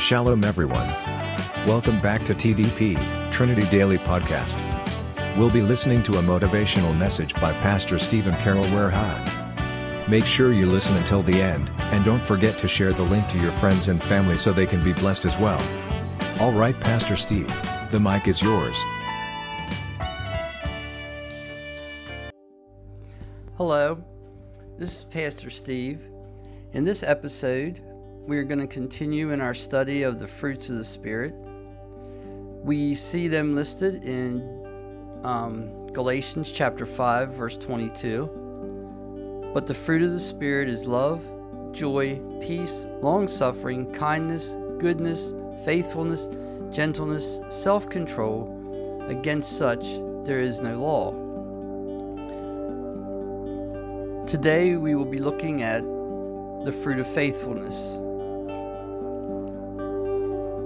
Shalom, everyone. Welcome back to TDP, Trinity Daily Podcast. We'll be listening to a motivational message by Pastor Stephen Carroll Warehime. Make sure you listen until the end, and don't forget to share the link to your friends and family so they can be blessed as well. All right, Pastor Steve, the mic is yours. Hello, this is Pastor Steve. In this episode, we are going to continue in our study of the fruits of the Spirit. We see them listed in um, Galatians chapter 5, verse 22. But the fruit of the Spirit is love, joy, peace, long suffering, kindness, goodness, faithfulness, gentleness, self control. Against such there is no law. Today we will be looking at the fruit of faithfulness.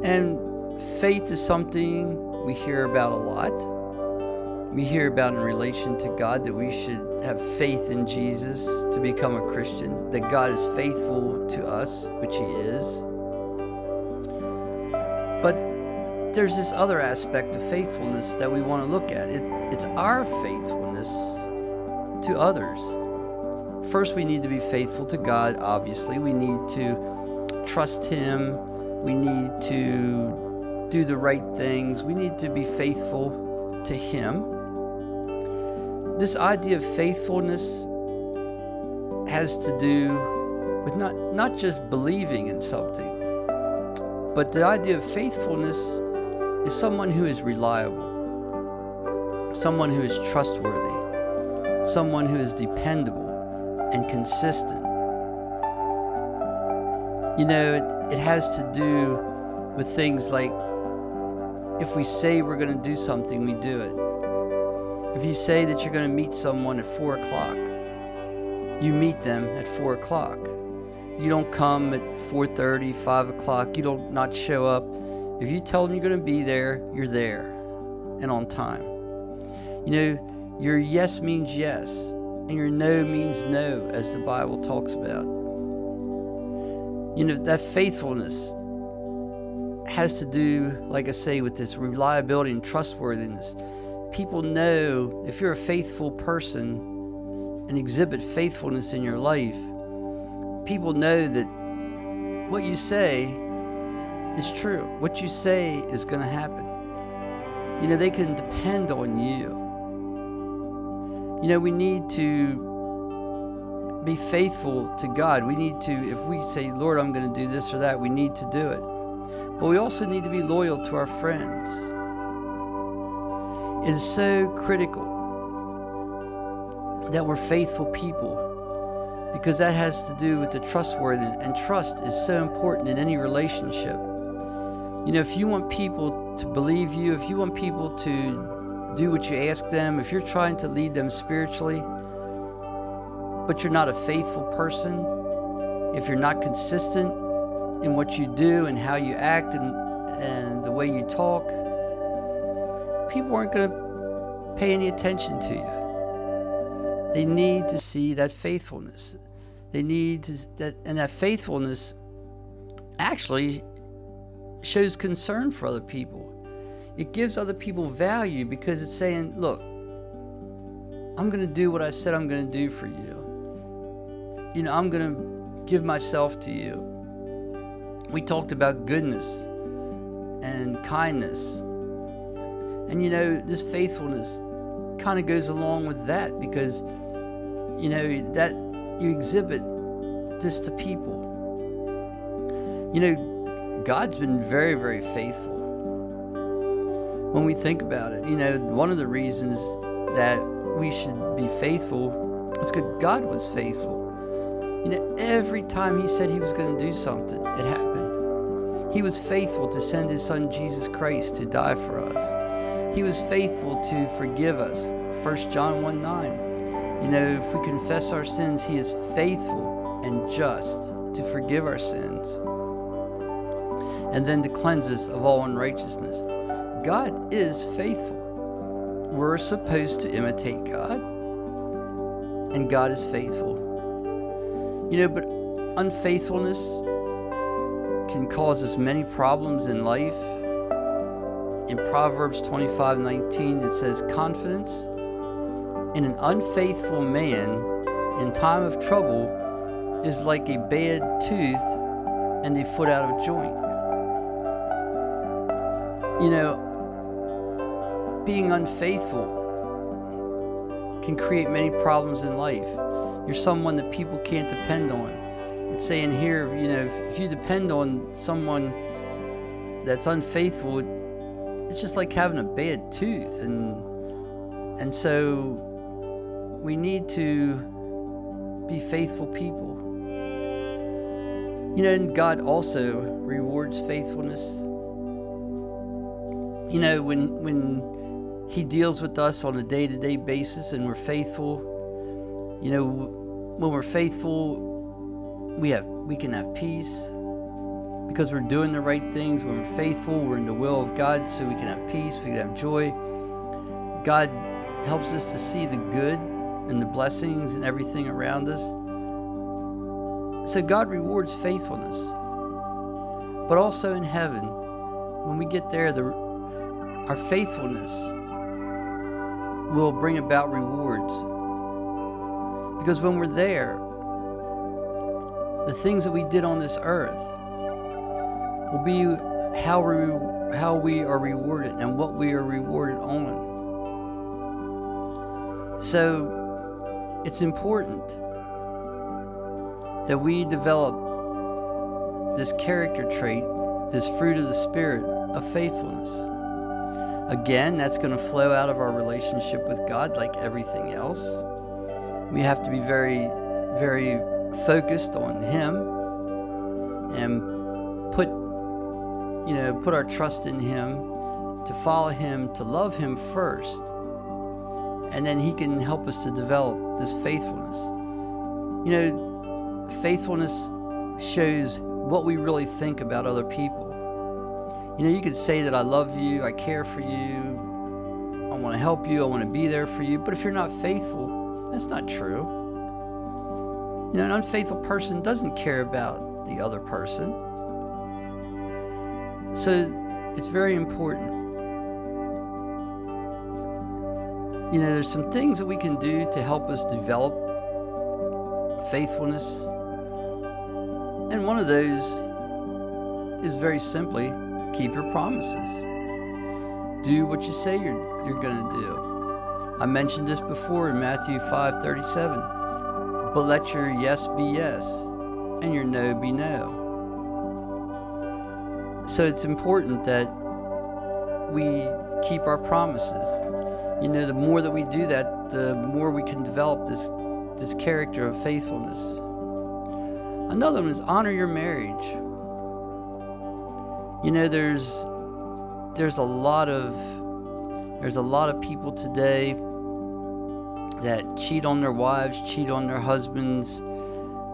And faith is something we hear about a lot. We hear about in relation to God that we should have faith in Jesus to become a Christian, that God is faithful to us, which He is. But there's this other aspect of faithfulness that we want to look at. It, it's our faithfulness to others. First, we need to be faithful to God, obviously. We need to trust Him we need to do the right things. We need to be faithful to Him. This idea of faithfulness has to do with not, not just believing in something, but the idea of faithfulness is someone who is reliable, someone who is trustworthy, someone who is dependable and consistent. You know, it, it has to do with things like if we say we're going to do something, we do it. If you say that you're going to meet someone at 4 o'clock, you meet them at 4 o'clock. You don't come at 4.30, 5 o'clock. You don't not show up. If you tell them you're going to be there, you're there and on time. You know, your yes means yes, and your no means no, as the Bible talks about. You know, that faithfulness has to do, like I say, with this reliability and trustworthiness. People know if you're a faithful person and exhibit faithfulness in your life, people know that what you say is true. What you say is going to happen. You know, they can depend on you. You know, we need to be faithful to God. We need to, if we say, Lord, I'm going to do this or that, we need to do it. But we also need to be loyal to our friends. It is so critical that we're faithful people because that has to do with the trustworthiness, and trust is so important in any relationship. You know, if you want people to believe you, if you want people to do what you ask them, if you're trying to lead them spiritually, but you're not a faithful person, if you're not consistent in what you do and how you act and, and the way you talk, people aren't going to pay any attention to you. They need to see that faithfulness. They need to, that, and that faithfulness actually shows concern for other people. It gives other people value because it's saying, look, I'm going to do what I said I'm going to do for you you know, I'm going to give myself to you. We talked about goodness and kindness. And you know, this faithfulness kind of goes along with that because, you know, that you exhibit this to people. You know, God's been very, very faithful. When we think about it, you know, one of the reasons that we should be faithful is because God was faithful. You know, every time he said he was going to do something, it happened. He was faithful to send his son Jesus Christ to die for us. He was faithful to forgive us. 1 John 1 9. You know, if we confess our sins, he is faithful and just to forgive our sins and then to cleanse us of all unrighteousness. God is faithful. We're supposed to imitate God, and God is faithful. You know, but unfaithfulness can cause us many problems in life. In Proverbs 25:19 it says confidence in an unfaithful man in time of trouble is like a bad tooth and a foot out of joint. You know, being unfaithful can create many problems in life. You're someone that people can't depend on. It's saying here, you know, if, if you depend on someone that's unfaithful, it's just like having a bad tooth, and and so we need to be faithful people. You know, and God also rewards faithfulness. You know, when when he deals with us on a day to day basis and we're faithful. You know, when we're faithful, we have we can have peace because we're doing the right things. When we're faithful, we're in the will of God, so we can have peace, we can have joy. God helps us to see the good and the blessings and everything around us. So God rewards faithfulness. But also in heaven, when we get there, the, our faithfulness will bring about rewards. Because when we're there, the things that we did on this earth will be how we, how we are rewarded and what we are rewarded on. So it's important that we develop this character trait, this fruit of the Spirit of faithfulness. Again, that's going to flow out of our relationship with God like everything else. We have to be very, very focused on Him and put, you know, put our trust in Him, to follow Him, to love Him first. And then He can help us to develop this faithfulness. You know, faithfulness shows what we really think about other people. You know, you could say that I love you, I care for you, I want to help you, I want to be there for you, but if you're not faithful, that's not true. You know, an unfaithful person doesn't care about the other person. So it's very important. You know, there's some things that we can do to help us develop faithfulness. And one of those is very simply keep your promises. Do what you say you're, you're going to do. I mentioned this before in Matthew 5:37. But let your yes be yes and your no be no. So it's important that we keep our promises. You know, the more that we do that, the more we can develop this this character of faithfulness. Another one is honor your marriage. You know, there's there's a lot of there's a lot of people today that cheat on their wives, cheat on their husbands.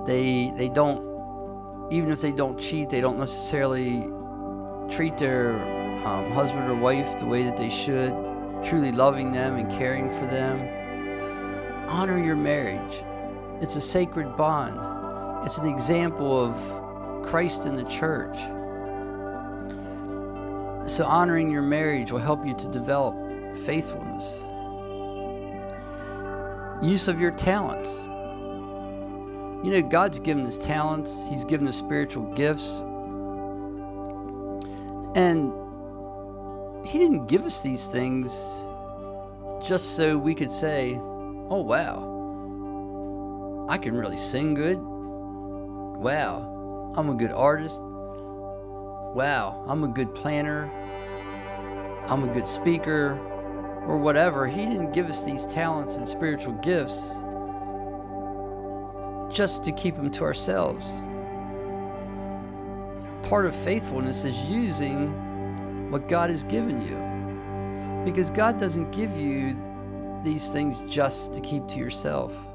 They they don't even if they don't cheat, they don't necessarily treat their um, husband or wife the way that they should, truly loving them and caring for them. Honor your marriage. It's a sacred bond. It's an example of Christ in the church. So, honoring your marriage will help you to develop faithfulness. Use of your talents. You know, God's given us talents, He's given us spiritual gifts. And He didn't give us these things just so we could say, oh, wow, I can really sing good. Wow, I'm a good artist. Wow, I'm a good planner. I'm a good speaker or whatever. He didn't give us these talents and spiritual gifts just to keep them to ourselves. Part of faithfulness is using what God has given you. Because God doesn't give you these things just to keep to yourself.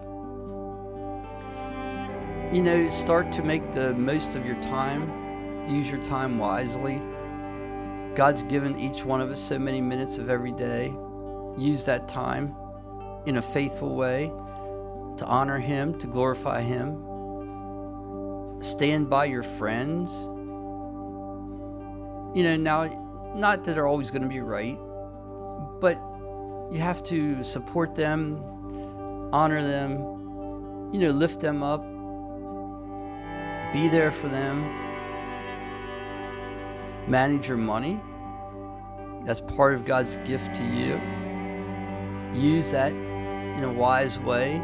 You know, start to make the most of your time, use your time wisely. God's given each one of us so many minutes of every day. Use that time in a faithful way to honor Him, to glorify Him. Stand by your friends. You know, now, not that they're always going to be right, but you have to support them, honor them, you know, lift them up, be there for them, manage your money. That's part of God's gift to you. Use that in a wise way,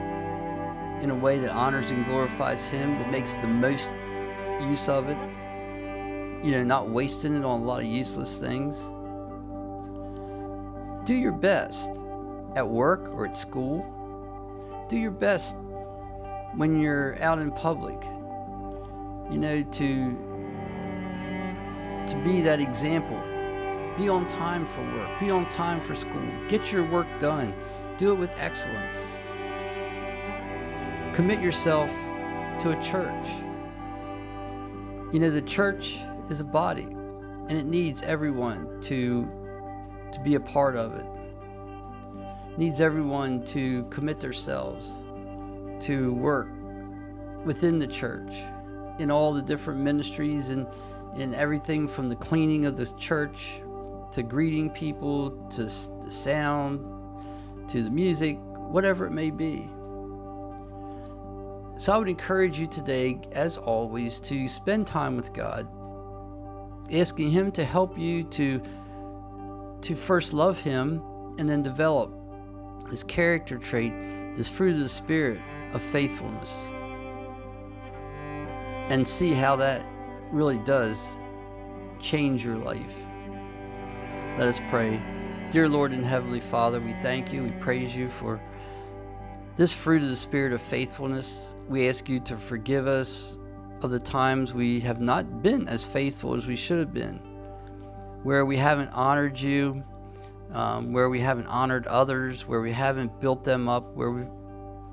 in a way that honors and glorifies Him, that makes the most use of it. You know, not wasting it on a lot of useless things. Do your best at work or at school. Do your best when you're out in public. You know, to to be that example. Be on time for work. Be on time for school. Get your work done. Do it with excellence. Commit yourself to a church. You know, the church is a body and it needs everyone to to be a part of it. needs everyone to commit themselves to work within the church in all the different ministries and in everything from the cleaning of the church to greeting people to the sound to the music, whatever it may be. So I would encourage you today, as always, to spend time with God, asking Him to help you to, to first love Him and then develop this character trait, this fruit of the Spirit of faithfulness, and see how that really does change your life. Let us pray. Dear Lord and Heavenly Father, we thank you, we praise you for this fruit of the Spirit of faithfulness. We ask you to forgive us of the times we have not been as faithful as we should have been, where we haven't honored you, um, where we haven't honored others, where we haven't built them up, where we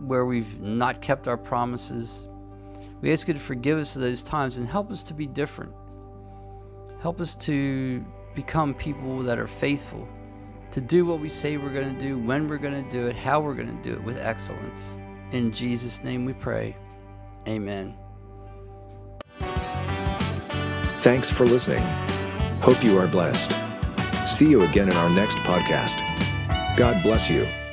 where we've not kept our promises. We ask you to forgive us of those times and help us to be different. Help us to become people that are faithful, to do what we say we're going to do, when we're going to do it, how we're going to do it with excellence. In Jesus' name we pray. Amen. Thanks for listening. Hope you are blessed. See you again in our next podcast. God bless you.